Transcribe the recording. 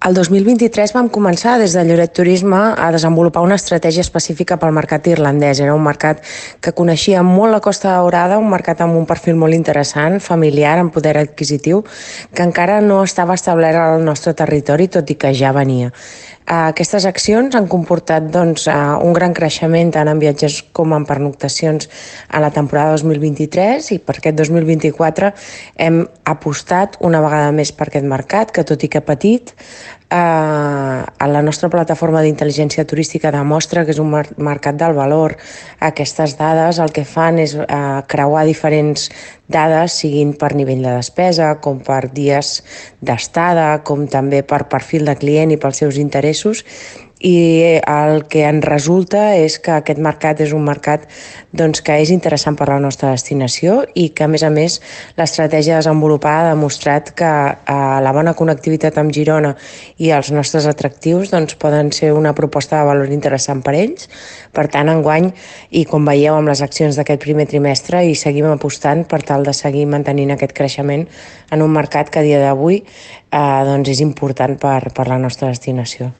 El 2023 vam començar des de Lloret Turisme a desenvolupar una estratègia específica pel mercat irlandès. Era un mercat que coneixia molt la Costa Daurada, un mercat amb un perfil molt interessant, familiar, amb poder adquisitiu, que encara no estava establert al nostre territori, tot i que ja venia. Aquestes accions han comportat doncs, un gran creixement tant en viatges com en pernoctacions a la temporada 2023 i per aquest 2024 hem apostat una vegada més per aquest mercat, que tot i que petit, eh, la nostra plataforma d'intel·ligència turística demostra que és un mercat del valor. Aquestes dades el que fan és eh, creuar diferents dades, siguin per nivell de despesa, com per dies d'estada, com també per perfil de client i pels seus interessos, i el que en resulta és que aquest mercat és un mercat doncs, que és interessant per a la nostra destinació i que, a més a més, l'estratègia desenvolupada ha demostrat que eh, la bona connectivitat amb Girona i els nostres atractius doncs, poden ser una proposta de valor interessant per ells. Per tant, enguany, i com veieu amb les accions d'aquest primer trimestre, i seguim apostant per tal de seguir mantenint aquest creixement en un mercat que a dia d'avui eh, doncs és important per, per la nostra destinació.